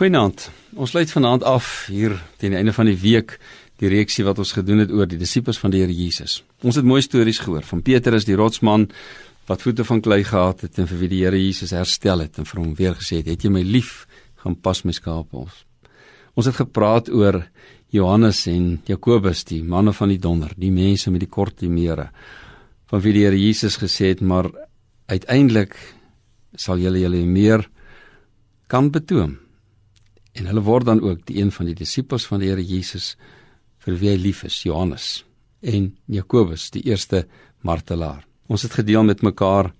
Goeienaand. Ons sluit vanaand af hier teen die einde van die week die reeksie wat ons gedoen het oor die disippels van die Here Jesus. Ons het mooi stories gehoor van Petrus die rotsman wat voete van klei gehad het en vir wie die Here Jesus herstel het en vir hom weer gesê het: "Het jy my lief? Gaan pas my skape ons." Ons het gepraat oor Johannes en Jakobus, die manne van die donder, die mense met die kort mere van wie die Here Jesus gesê het, maar uiteindelik sal julle julle meer kan betoon. En hulle word dan ook die een van die disippels van die Here Jesus vir wie hy lief is, Johannes en Jakobus, die eerste martelaar. Ons het gedeel met mekaar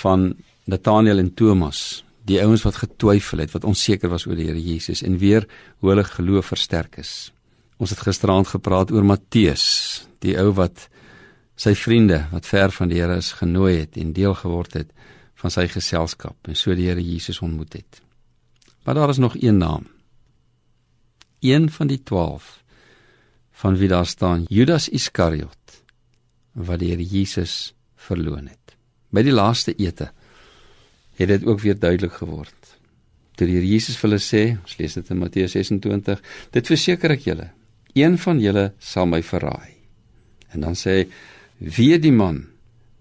van Nathanael en Thomas, die ouens wat getwyfel het, wat onseker was oor die Here Jesus en weer hoe hulle geloof versterk is. Ons het gisteraand gepraat oor Matteus, die ou wat sy vriende wat ver van die Here is genooi het en deel geword het van sy geselskap en so die Here Jesus ontmoet het. Maar daar is nog een naam. Een van die 12 van wie daar staan Judas Iskariot wat die Here Jesus verloon het. By die laaste ete het dit ook weer duidelik geword. Toe die Here Jesus vir hulle sê, ons lees dit in Matteus 26, dit verseker ek julle, een van julle sal my verraai. En dan sê hy, wie die man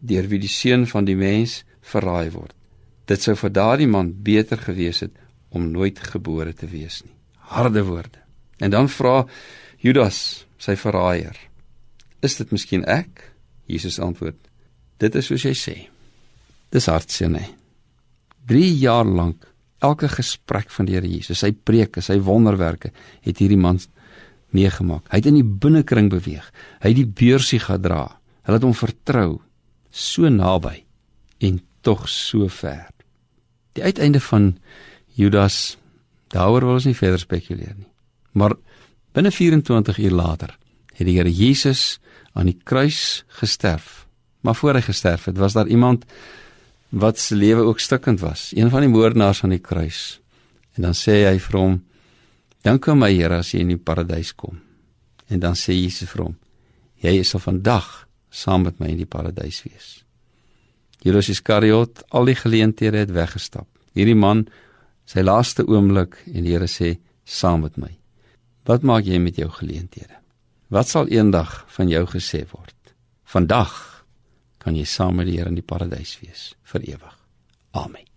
deur wie die seun van die mens verraai word. Dit sou vir daardie man beter gewees het om nooit gebore te wees nie. Harde woorde. En dan vra Judas, sy verraaier, is dit miskien ek? Jesus antwoord, dit is soos jy sê. Dis hartseer, nee. 3 jaar lank elke gesprek van die Here Jesus, sy preke, sy wonderwerke, het hierdie man meegemaak. Hy het in die binnekring beweeg. Hy het die beursie gedra. Hulle het hom vertrou so naby en tog so ver. Die uiteinde van Judas daaroor wil ons nie verder spekuleer nie. Maar binne 24 uur later het die Here Jesus aan die kruis gesterf. Maar voor hy gesterf het, was daar iemand wat se lewe ook stikkend was, een van die moordenaars aan die kruis. En dan sê hy vir hom: "Dank aan my Here as jy in die paradys kom." En dan sê Jesus vir hom: "Jy sal vandag saam met my in die paradys wees." Judas Iskariot al die geleenthede het weggestap. Hierdie man sy laaste oomblik en die Here sê saam met my. Wat maak jy met jou geleenthede? Wat sal eendag van jou gesê word? Vandag kan jy saam met die Here in die paradys wees vir ewig. Amen.